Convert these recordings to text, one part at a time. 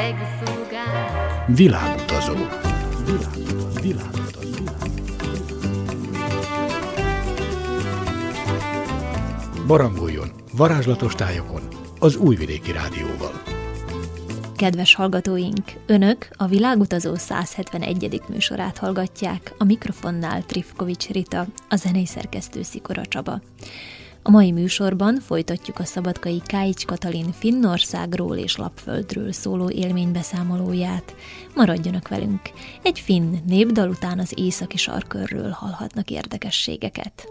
Világutazó. Világutazó. Világutazó. Barangoljon varázslatos tájokon az Újvidéki Rádióval. Kedves hallgatóink, Önök a Világutazó 171. műsorát hallgatják, a mikrofonnál Trifkovics Rita, a zenei szerkesztő Szikora Csaba. A mai műsorban folytatjuk a szabadkai Káics Katalin Finnországról és Lapföldről szóló élménybeszámolóját. Maradjanak velünk! Egy finn népdal után az északi sarkörről hallhatnak érdekességeket.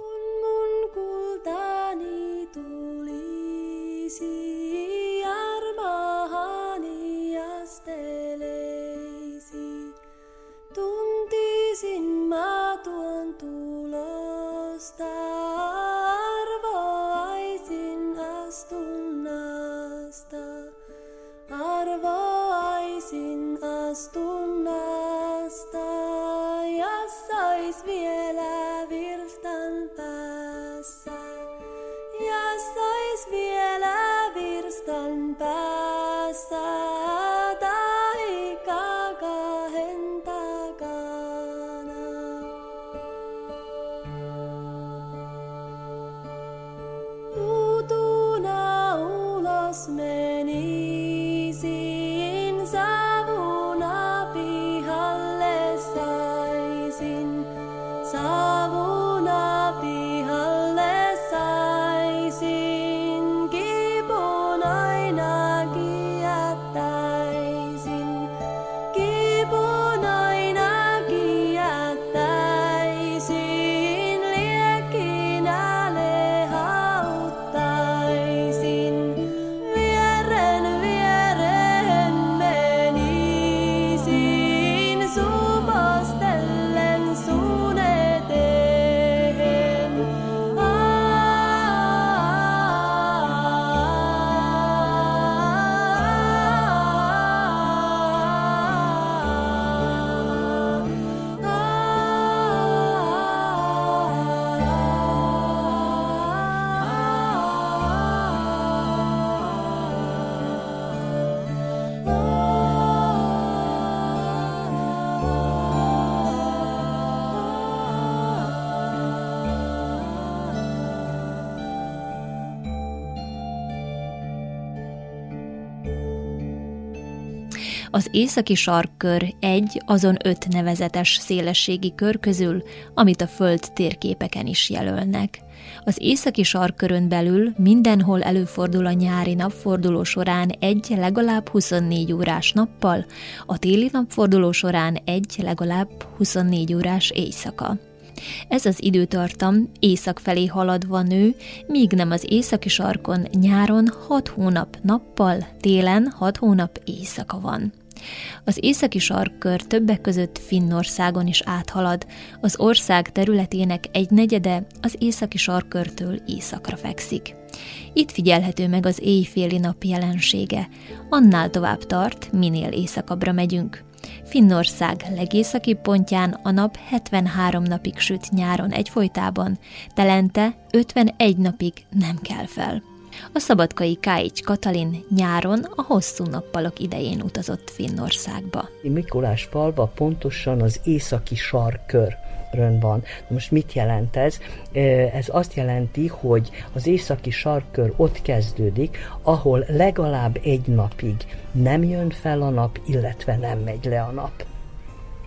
Tuntisin mä tuon tulosta. Az északi sarkkör egy azon öt nevezetes szélességi kör közül, amit a Föld térképeken is jelölnek. Az északi sarkkörön belül mindenhol előfordul a nyári napforduló során egy legalább 24 órás nappal, a téli napforduló során egy legalább 24 órás éjszaka. Ez az időtartam észak felé haladva nő, míg nem az északi sarkon nyáron 6 hónap nappal, télen 6 hónap éjszaka van. Az északi sarkkör többek között Finnországon is áthalad, az ország területének egy negyede az északi sarkkörtől északra fekszik. Itt figyelhető meg az éjféli nap jelensége, annál tovább tart, minél északabbra megyünk. Finnország legészaki pontján a nap 73 napig süt nyáron egyfolytában, telente 51 napig nem kell fel. A szabadkai Káics Katalin nyáron a hosszú nappalok idején utazott Finnországba. Mikulás falva pontosan az északi sarkör van. Most mit jelent ez? Ez azt jelenti, hogy az északi sarkkör ott kezdődik, ahol legalább egy napig nem jön fel a nap, illetve nem megy le a nap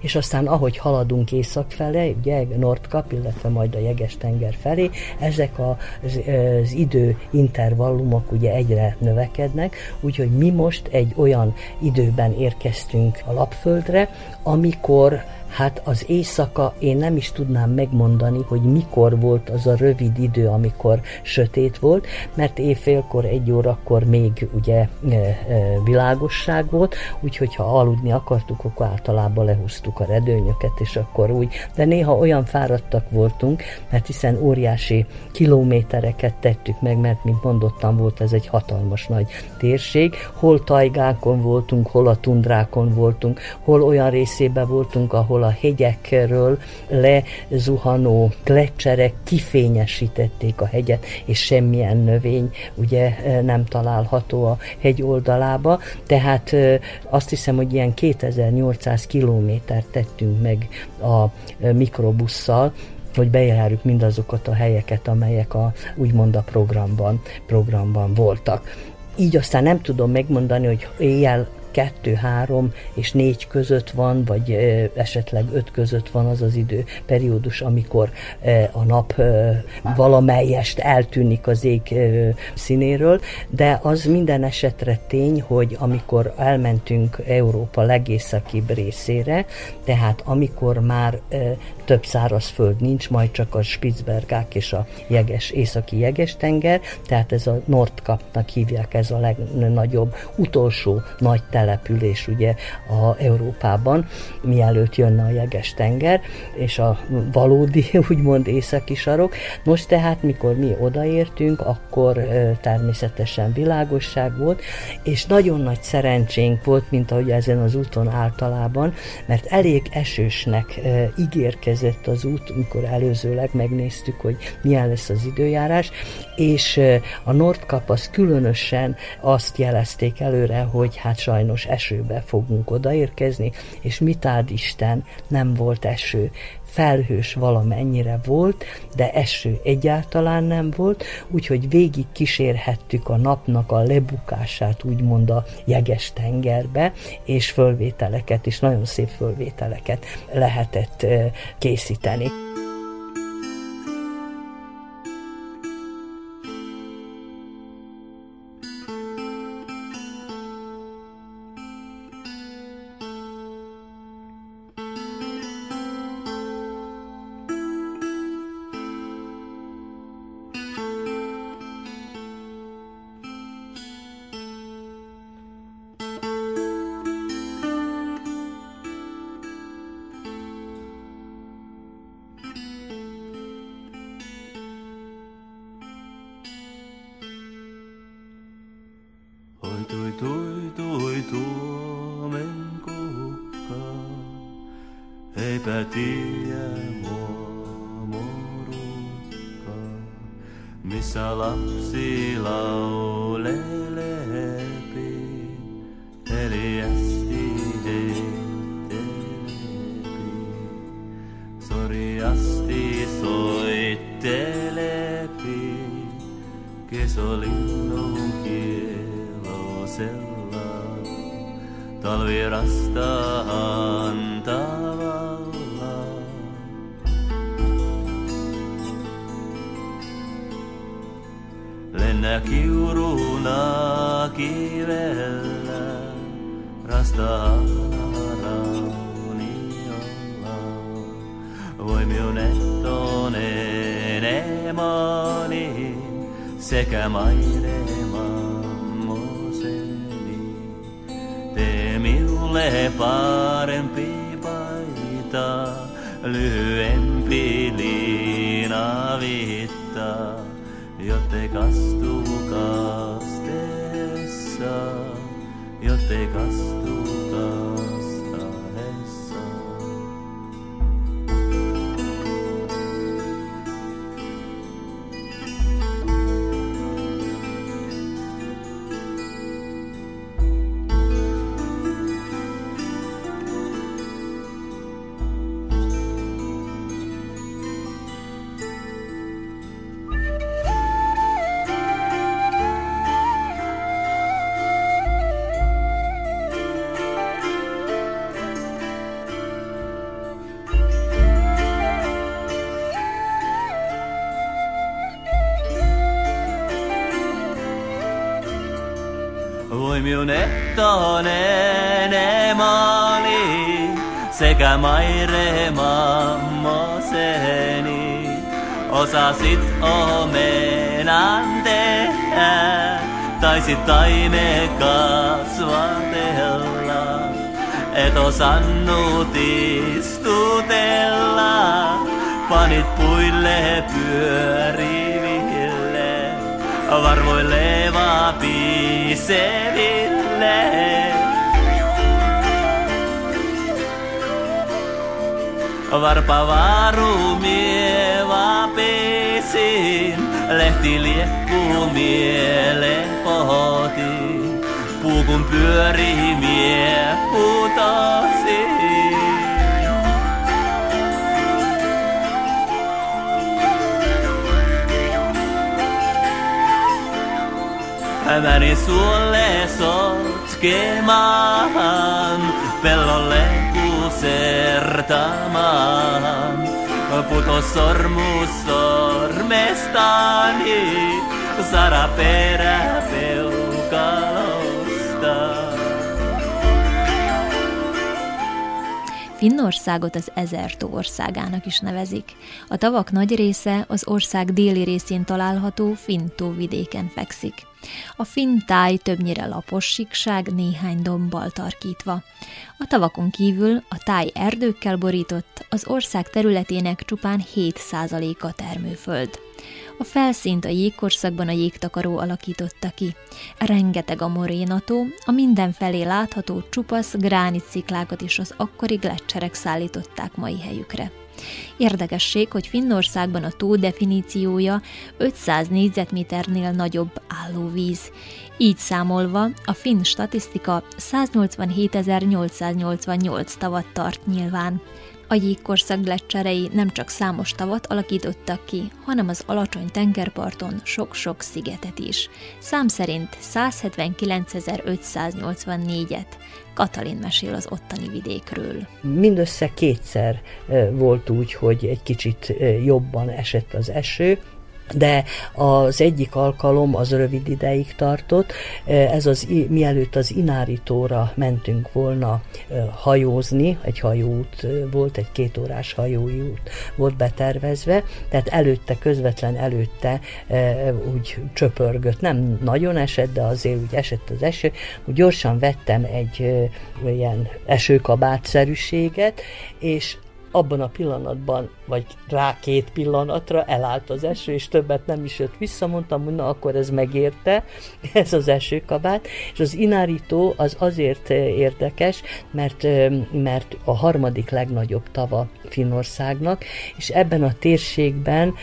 és aztán ahogy haladunk észak felé, ugye Nordkap, illetve majd a Jeges-tenger felé, ezek az, az idő intervallumok ugye egyre növekednek, úgyhogy mi most egy olyan időben érkeztünk a lapföldre, amikor Hát az éjszaka én nem is tudnám megmondani, hogy mikor volt az a rövid idő, amikor sötét volt, mert éjfélkor, egy órakor még ugye e, e, világosság volt, úgyhogy ha aludni akartuk, akkor általában lehúztuk a redőnyöket, és akkor úgy, de néha olyan fáradtak voltunk, mert hiszen óriási kilométereket tettük meg, mert mint mondottam volt, ez egy hatalmas nagy térség, hol tajgákon voltunk, hol a tundrákon voltunk, hol olyan részében voltunk, ahol a hegyekről lezuhanó gletszerek kifényesítették a hegyet, és semmilyen növény ugye nem található a hegy oldalába, tehát azt hiszem, hogy ilyen 2800 kilométert tettünk meg a mikrobusszal, hogy bejárjuk mindazokat a helyeket, amelyek a, úgymond a programban, programban voltak. Így aztán nem tudom megmondani, hogy éjjel kettő, három és négy között van, vagy esetleg öt között van az az idő periódus, amikor a nap valamelyest eltűnik az ég színéről, de az minden esetre tény, hogy amikor elmentünk Európa legészakibb részére, tehát amikor már több szárazföld nincs, majd csak a Spitzbergák és a jeges, északi jeges tenger, tehát ez a Nordkapnak hívják, ez a legnagyobb, utolsó nagy település ugye a Európában, mielőtt jönne a jeges tenger, és a valódi, úgymond északi sarok. Most tehát, mikor mi odaértünk, akkor természetesen világosság volt, és nagyon nagy szerencsénk volt, mint ahogy ezen az úton általában, mert elég esősnek ígérkezett érkezett az út, amikor előzőleg megnéztük, hogy milyen lesz az időjárás, és a Nordkap az különösen azt jelezték előre, hogy hát sajnos esőbe fogunk odaérkezni, és mit áld Isten, nem volt eső felhős valamennyire volt, de eső egyáltalán nem volt, úgyhogy végig kísérhettük a napnak a lebukását, úgymond a jeges tengerbe, és fölvételeket, és nagyon szép fölvételeket lehetett készíteni. missä lapsi laulelepi, eli ästi Soriasti soittelepi, kesolinnun kielosella, talvirasta antaa. saaroni olla. Voimiunet on enemani sekä mainema moseni. Tee minulle parempi paita, lyhyempi liinavitta, jotte kastuu kasteessa, jotte kastuu sekä maire mammoseni. Osasit omenan tehdä, taisit taime kasvatella. Et osannut istutella, panit puille pyöriville, varvoille vapiseville. Varpavaru mieva pesin, lehti liekkuu miele pohti. Puukun pyörii mie putosi. Hämäni suolle sotkemaan pellolle Σερτάμα, που το σορμος σορμείς τανι, ζαραπέρα πέρα. Finnországot az Ezertó országának is nevezik. A tavak nagy része az ország déli részén található Fintó vidéken fekszik. A finn táj többnyire lapos síkság néhány dombbal tarkítva. A tavakon kívül a táj erdőkkel borított, az ország területének csupán 7%-a termőföld. A felszínt a jégkorszakban a jégtakaró alakította ki. Rengeteg a morénató, a mindenfelé látható csupasz gránit sziklákat is az akkori gletszerek szállították mai helyükre. Érdekesség, hogy Finnországban a tó definíciója 500 négyzetméternél nagyobb állóvíz. Így számolva a finn statisztika 187.888 tavat tart nyilván. A jégkorszak gletszerei nem csak számos tavat alakítottak ki, hanem az alacsony tengerparton sok-sok szigetet is. Szám szerint 179.584-et. Katalin mesél az ottani vidékről. Mindössze kétszer volt úgy, hogy egy kicsit jobban esett az eső, de az egyik alkalom az rövid ideig tartott, ez az, mielőtt az Ináritóra mentünk volna hajózni, egy hajóút volt, egy kétórás hajóút volt betervezve, tehát előtte, közvetlen előtte úgy csöpörgött, nem nagyon esett, de azért úgy esett az eső, úgy gyorsan vettem egy ilyen esőkabátszerűséget, és abban a pillanatban, vagy rá két pillanatra elállt az eső, és többet nem is jött vissza, mondtam, hogy na akkor ez megérte, ez az esőkabát, és az inárító az azért érdekes, mert, mert a harmadik legnagyobb tava Finországnak, és ebben a térségben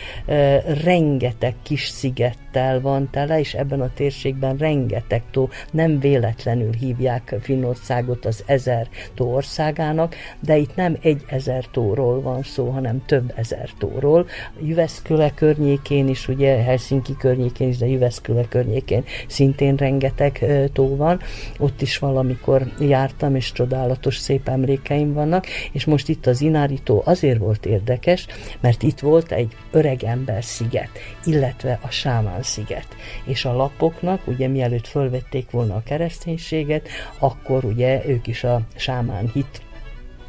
rengeteg kis szigettel van tele, és ebben a térségben rengeteg tó, nem véletlenül hívják Finnországot az ezer tó országának, de itt nem egy ezer tó tóról van szó, hanem több ezer tóról. Jüveszköle környékén is, ugye Helsinki környékén is, de Jüveszköle környékén szintén rengeteg tó van. Ott is valamikor jártam, és csodálatos szép emlékeim vannak, és most itt az Inári tó azért volt érdekes, mert itt volt egy öreg ember sziget, illetve a Sámán sziget. És a lapoknak, ugye mielőtt fölvették volna a kereszténységet, akkor ugye ők is a sámán hit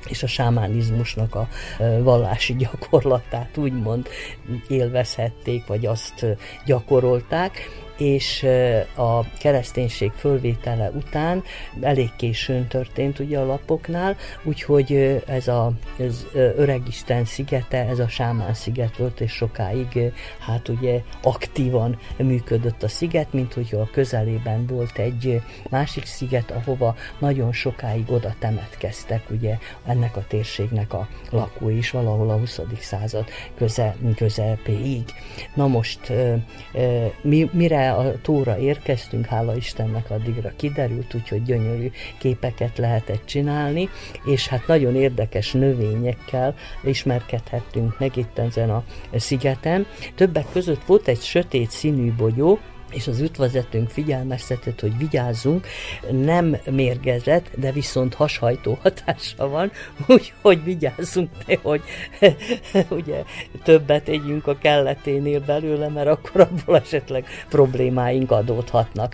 és a sámánizmusnak a vallási gyakorlatát úgymond élvezhették, vagy azt gyakorolták, és a kereszténység fölvétele után elég későn történt ugye a lapoknál, úgyhogy ez a ez Öregisten szigete, ez a Sámán sziget volt, és sokáig hát ugye aktívan működött a sziget, mint hogy a közelében volt egy másik sziget, ahova nagyon sokáig oda temetkeztek ugye ennek a térségnek a lakói is valahol a 20. század köze, közepéig. Na most mi, mire a tóra érkeztünk, hála Istennek addigra kiderült, úgyhogy gyönyörű képeket lehetett csinálni, és hát nagyon érdekes növényekkel ismerkedhettünk meg itt ezen a szigeten. Többek között volt egy sötét színű bogyó, és az útvezetőnk figyelmeztetett, hogy vigyázzunk, nem mérgezett, de viszont hashajtó hatása van, úgyhogy vigyázzunk, hogy ugye többet együnk a kelleténél belőle, mert akkor abból esetleg problémáink adódhatnak.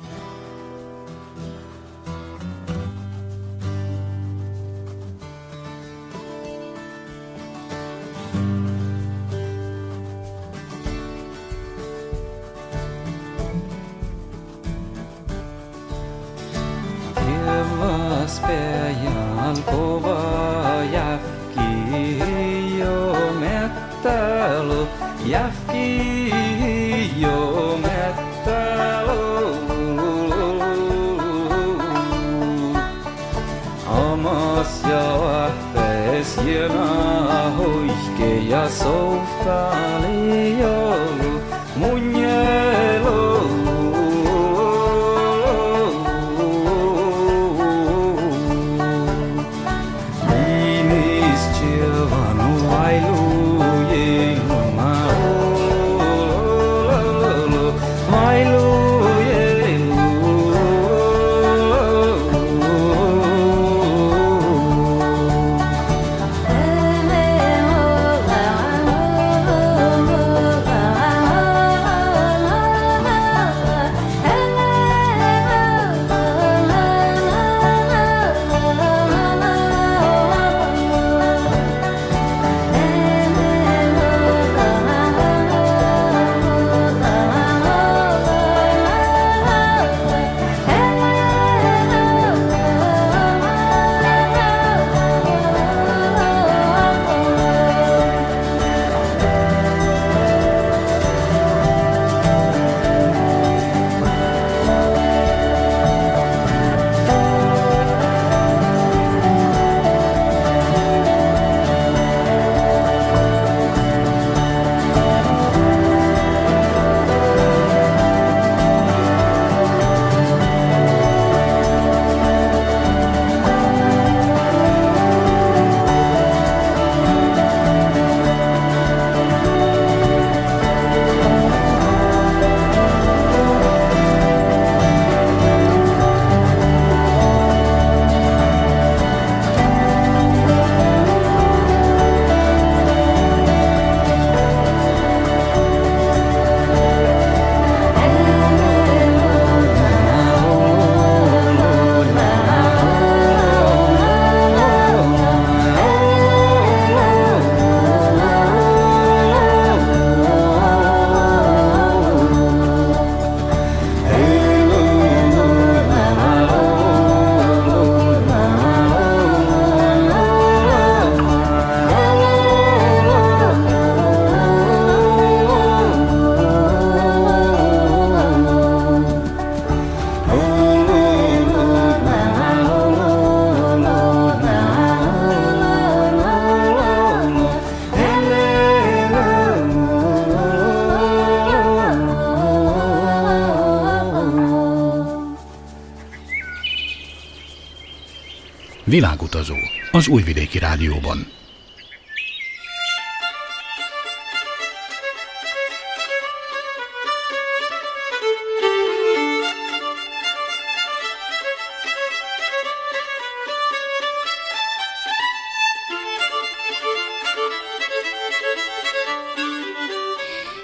Világutazó az Újvidéki Rádióban.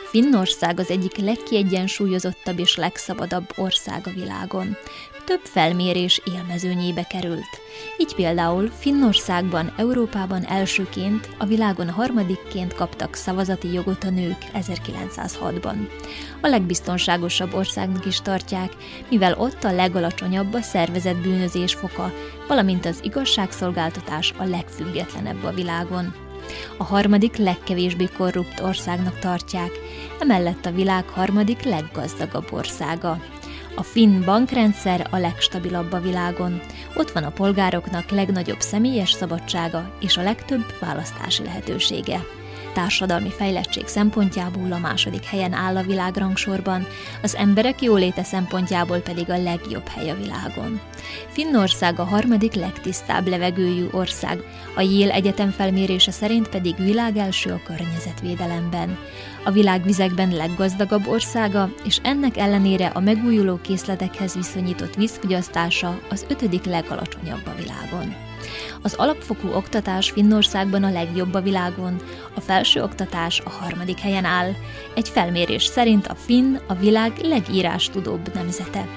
Finnország az egyik legkiegyensúlyozottabb és legszabadabb ország a világon. Több felmérés élmezőnyébe került. Így például Finnországban, Európában elsőként, a világon harmadikként kaptak szavazati jogot a nők 1906-ban. A legbiztonságosabb országnak is tartják, mivel ott a legalacsonyabb a szervezett bűnözés foka, valamint az igazságszolgáltatás a legfüggetlenebb a világon a harmadik legkevésbé korrupt országnak tartják, emellett a világ harmadik leggazdagabb országa. A finn bankrendszer a legstabilabb a világon. Ott van a polgároknak legnagyobb személyes szabadsága és a legtöbb választási lehetősége társadalmi fejlettség szempontjából a második helyen áll a világrangsorban, az emberek jóléte szempontjából pedig a legjobb hely a világon. Finnország a harmadik legtisztább levegőjű ország, a Yale Egyetem felmérése szerint pedig világelső a környezetvédelemben. A világvizekben leggazdagabb országa, és ennek ellenére a megújuló készletekhez viszonyított vízfogyasztása az ötödik legalacsonyabb a világon. Az alapfokú oktatás Finnországban a legjobb a világon, a felső oktatás a harmadik helyen áll. Egy felmérés szerint a finn a világ legírástudóbb nemzete.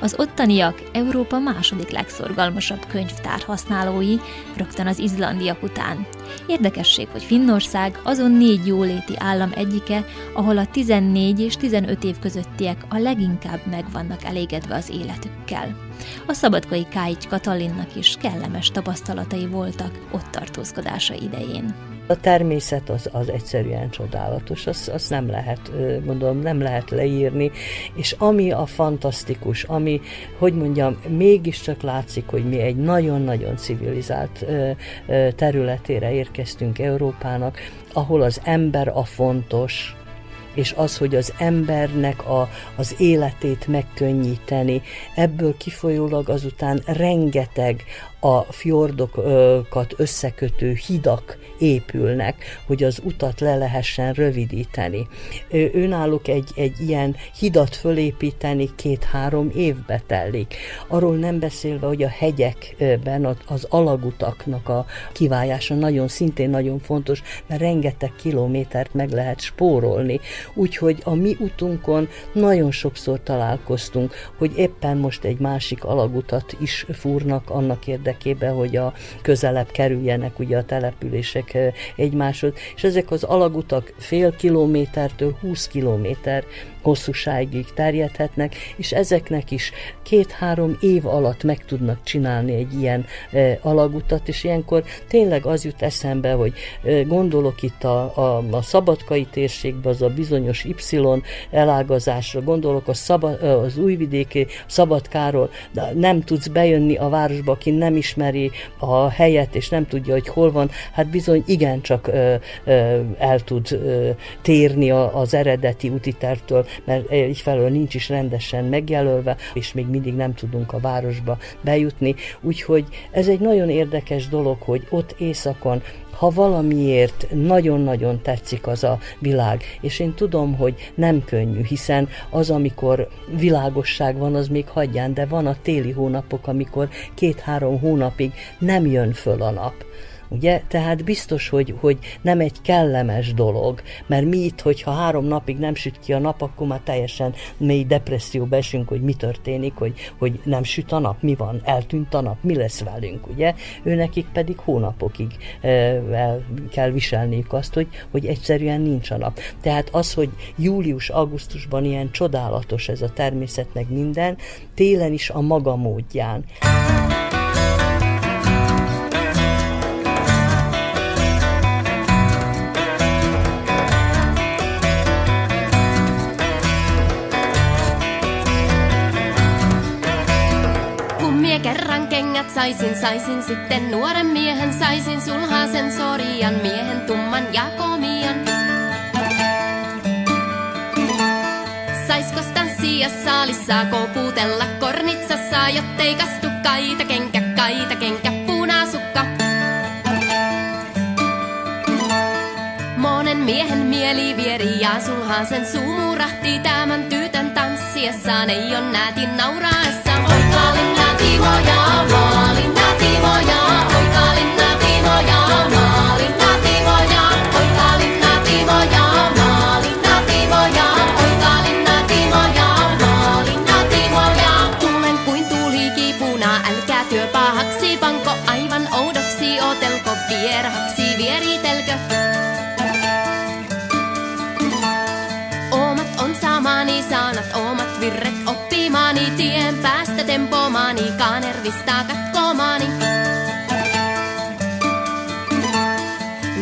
Az ottaniak Európa második legszorgalmasabb könyvtár használói, rögtön az izlandiak után. Érdekesség, hogy Finnország azon négy jóléti állam egyike, ahol a 14 és 15 év közöttiek a leginkább meg vannak elégedve az életükkel. A szabadkai Káics Katalinnak is kellemes tapasztalatai voltak ott tartózkodása idején. A természet az, az egyszerűen csodálatos, azt, azt nem lehet, gondolom, nem lehet leírni, és ami a fantasztikus, ami, hogy mondjam, mégiscsak látszik, hogy mi egy nagyon-nagyon civilizált területére érkeztünk Európának, ahol az ember a fontos, és az, hogy az embernek a, az életét megkönnyíteni, ebből kifolyólag azután rengeteg a fjordokat összekötő hidak épülnek, hogy az utat le lehessen rövidíteni. Önálluk egy, egy ilyen hidat fölépíteni két-három évbe telik. Arról nem beszélve, hogy a hegyekben az alagutaknak a kivájása nagyon szintén nagyon fontos, mert rengeteg kilométert meg lehet spórolni. Úgyhogy a mi utunkon nagyon sokszor találkoztunk, hogy éppen most egy másik alagutat is fúrnak annak érdekében, érdekében, hogy a közelebb kerüljenek ugye a települések egymáshoz, és ezek az alagutak fél kilométertől 20 kilométer hosszúságig terjedhetnek, és ezeknek is két-három év alatt meg tudnak csinálni egy ilyen e, alagutat, és ilyenkor tényleg az jut eszembe, hogy e, gondolok itt a, a, a szabadkai térségbe, az a bizonyos Y elágazásra, gondolok a szaba, az újvidéki Szabadkáról, de nem tudsz bejönni a városba, aki nem ismeri a helyet, és nem tudja, hogy hol van, hát bizony igencsak ö, ö, el tud ö, térni a, az eredeti útitervtől, mert egyfelől nincs is rendesen megjelölve, és még mindig nem tudunk a városba bejutni. Úgyhogy ez egy nagyon érdekes dolog, hogy ott éjszakon ha valamiért nagyon-nagyon tetszik az a világ, és én tudom, hogy nem könnyű, hiszen az, amikor világosság van, az még hagyján, de van a téli hónapok, amikor két-három hónapig nem jön föl a nap Ugye? Tehát biztos, hogy, hogy nem egy kellemes dolog, mert mi itt, hogyha három napig nem süt ki a nap, akkor már teljesen mély depresszióba esünk, hogy mi történik, hogy, hogy nem süt a nap, mi van, eltűnt a nap, mi lesz velünk, ugye? Őnekik pedig hónapokig e, el kell viselniük azt, hogy, hogy egyszerűen nincs a nap. Tehát az, hogy július-augusztusban ilyen csodálatos ez a természet, meg minden, télen is a maga módján. Saisin, saisin sitten nuoren miehen, saisin sulhasen sorian miehen tumman ja komian. Saisko tanssia saalissa kouputella kornitsassa, jottei kastu kaita kenkä, kaita kenkä, punasukka. Monen miehen mieli vieri ja sulhasen suu murahti tämän tytön tanssiessaan, ei on näätin nauraessa. Oi kaalinna tempomaani, kanervista katkomaani.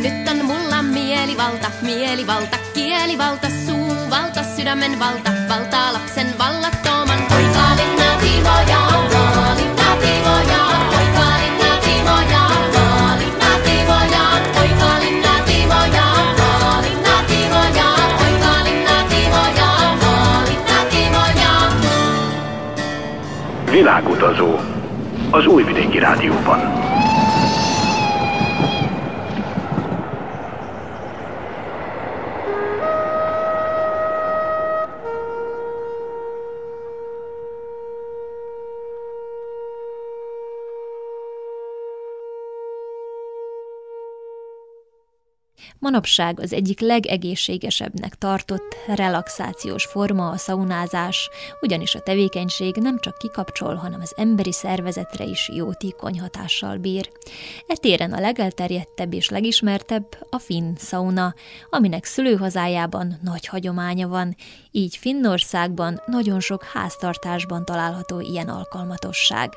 Nyt on mulla mielivalta, mielivalta, kielivalta, suuvalta, sydämen valta, valtaa lapsen vallattoman. Poika linna timoja, Világutazó az Újvidéki Rádióban. Manapság az egyik legegészségesebbnek tartott relaxációs forma a szaunázás, ugyanis a tevékenység nem csak kikapcsol, hanem az emberi szervezetre is jótékony hatással bír. E téren a legelterjedtebb és legismertebb a finn sauna, aminek szülőhazájában nagy hagyománya van, így Finnországban nagyon sok háztartásban található ilyen alkalmatosság.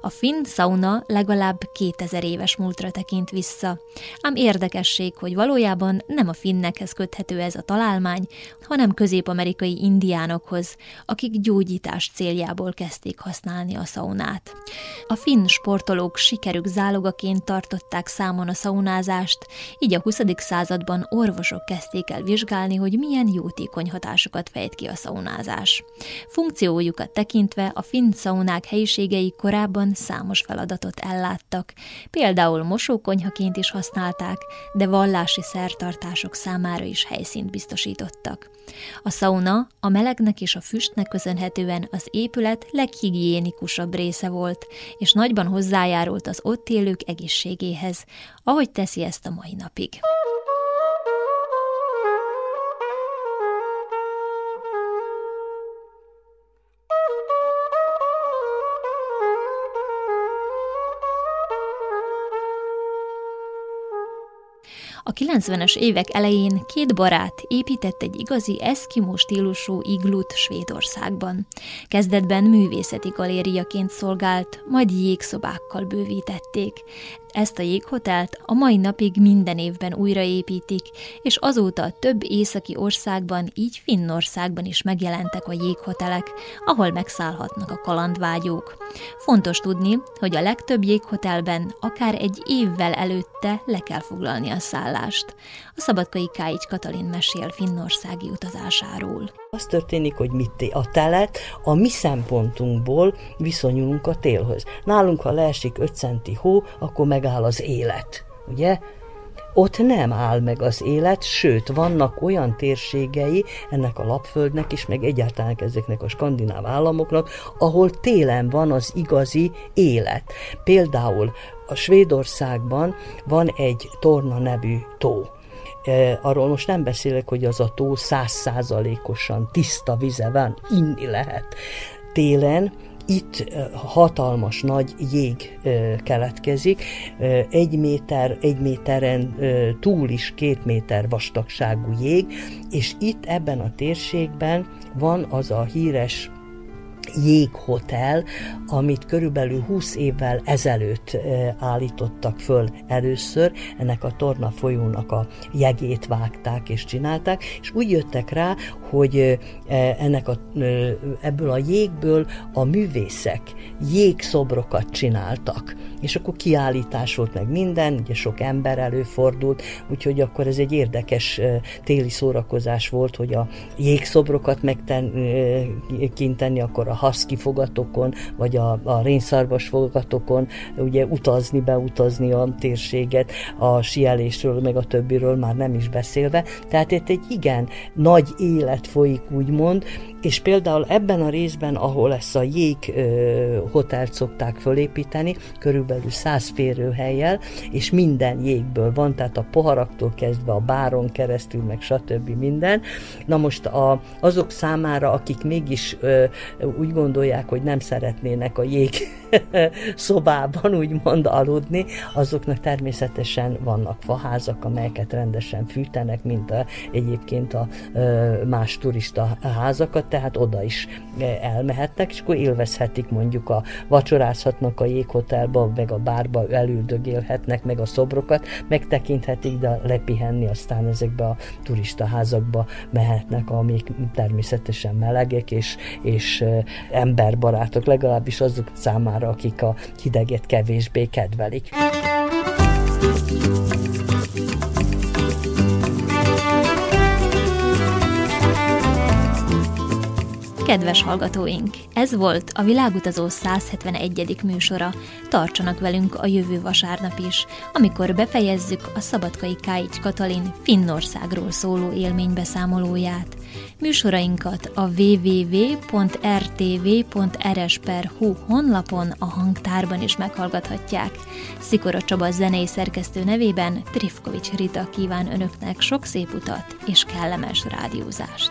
A finn sauna legalább 2000 éves múltra tekint vissza. Ám érdekesség, hogy valójában nem a finnekhez köthető ez a találmány, hanem közép-amerikai indiánokhoz, akik gyógyítás céljából kezdték használni a szaunát. A finn sportolók sikerük zálogaként tartották számon a szaunázást, így a 20. században orvosok kezdték el vizsgálni, hogy milyen jótékony hatásokat fejt ki a szaunázás. Funkciójukat tekintve a finn szaunák helyiségei korábban számos feladatot elláttak, például mosókonyhaként is használták, de vallási szertartások számára is helyszínt biztosítottak. A sauna a melegnek és a füstnek köszönhetően az épület leghigiénikusabb része volt, és nagyban hozzájárult az ott élők egészségéhez, ahogy teszi ezt a mai napig. A 90-es évek elején két barát épített egy igazi eszkimó stílusú iglut Svédországban. Kezdetben művészeti galériaként szolgált, majd jégszobákkal bővítették. Ezt a jéghotelt a mai napig minden évben újraépítik, és azóta több északi országban, így Finnországban is megjelentek a jéghotelek, ahol megszállhatnak a kalandvágyók. Fontos tudni, hogy a legtöbb jéghotelben akár egy évvel előtte le kell foglalni a szállást. A szabadkai Káics Katalin mesél finnországi utazásáról. Az történik, hogy mit a telet a mi szempontunkból viszonyulunk a télhöz. Nálunk, ha leesik 5 centi hó, akkor megáll az élet, ugye? Ott nem áll meg az élet, sőt, vannak olyan térségei ennek a lapföldnek is, meg egyáltalán ezeknek a skandináv államoknak, ahol télen van az igazi élet. Például a Svédországban van egy Torna nevű tó arról most nem beszélek, hogy az a tó százszázalékosan tiszta vize van, inni lehet. Télen itt hatalmas nagy jég keletkezik, egy méter, egy méteren túl is két méter vastagságú jég, és itt ebben a térségben van az a híres jéghotel, amit körülbelül 20 évvel ezelőtt állítottak föl először, ennek a Torna folyónak a jegét vágták és csinálták, és úgy jöttek rá, hogy ennek a, ebből a jégből a művészek jégszobrokat csináltak, és akkor kiállítás volt meg minden, ugye sok ember előfordult, úgyhogy akkor ez egy érdekes téli szórakozás volt, hogy a jégszobrokat megkinteni, akkor a haszki fogatokon, vagy a, a rénszarvas fogatokon ugye utazni, beutazni a térséget, a sielésről, meg a többiről már nem is beszélve. Tehát itt egy igen nagy élet folyik, úgymond, és például ebben a részben, ahol ezt a jég ö, hotelt szokták fölépíteni, körülbelül száz férőhelyjel, és minden jégből van, tehát a poharaktól kezdve a báron keresztül, meg stb. minden. Na most a, azok számára, akik mégis ö, úgy gondolják, hogy nem szeretnének a jég szobában úgymond aludni, azoknak természetesen vannak faházak, amelyeket rendesen fűtenek, mint a, egyébként a más turista házakat, tehát oda is elmehetnek, és akkor élvezhetik mondjuk a vacsorázhatnak a jéghotelba, meg a bárba elüldögélhetnek, meg a szobrokat megtekinthetik, de lepihenni aztán ezekbe a turista házakba mehetnek, amik természetesen melegek és, és emberbarátok, legalábbis azok számára, akik a hideget kevésbé kedvelik. Kedves hallgatóink, ez volt a Világutazó 171. műsora. Tartsanak velünk a jövő vasárnap is, amikor befejezzük a Szabadkai Káics Katalin Finnországról szóló élménybeszámolóját. Műsorainkat a www.rtv.rs.hu honlapon a hangtárban is meghallgathatják. Szikora Csaba zenei szerkesztő nevében Trifkovics Rita kíván önöknek sok szép utat és kellemes rádiózást.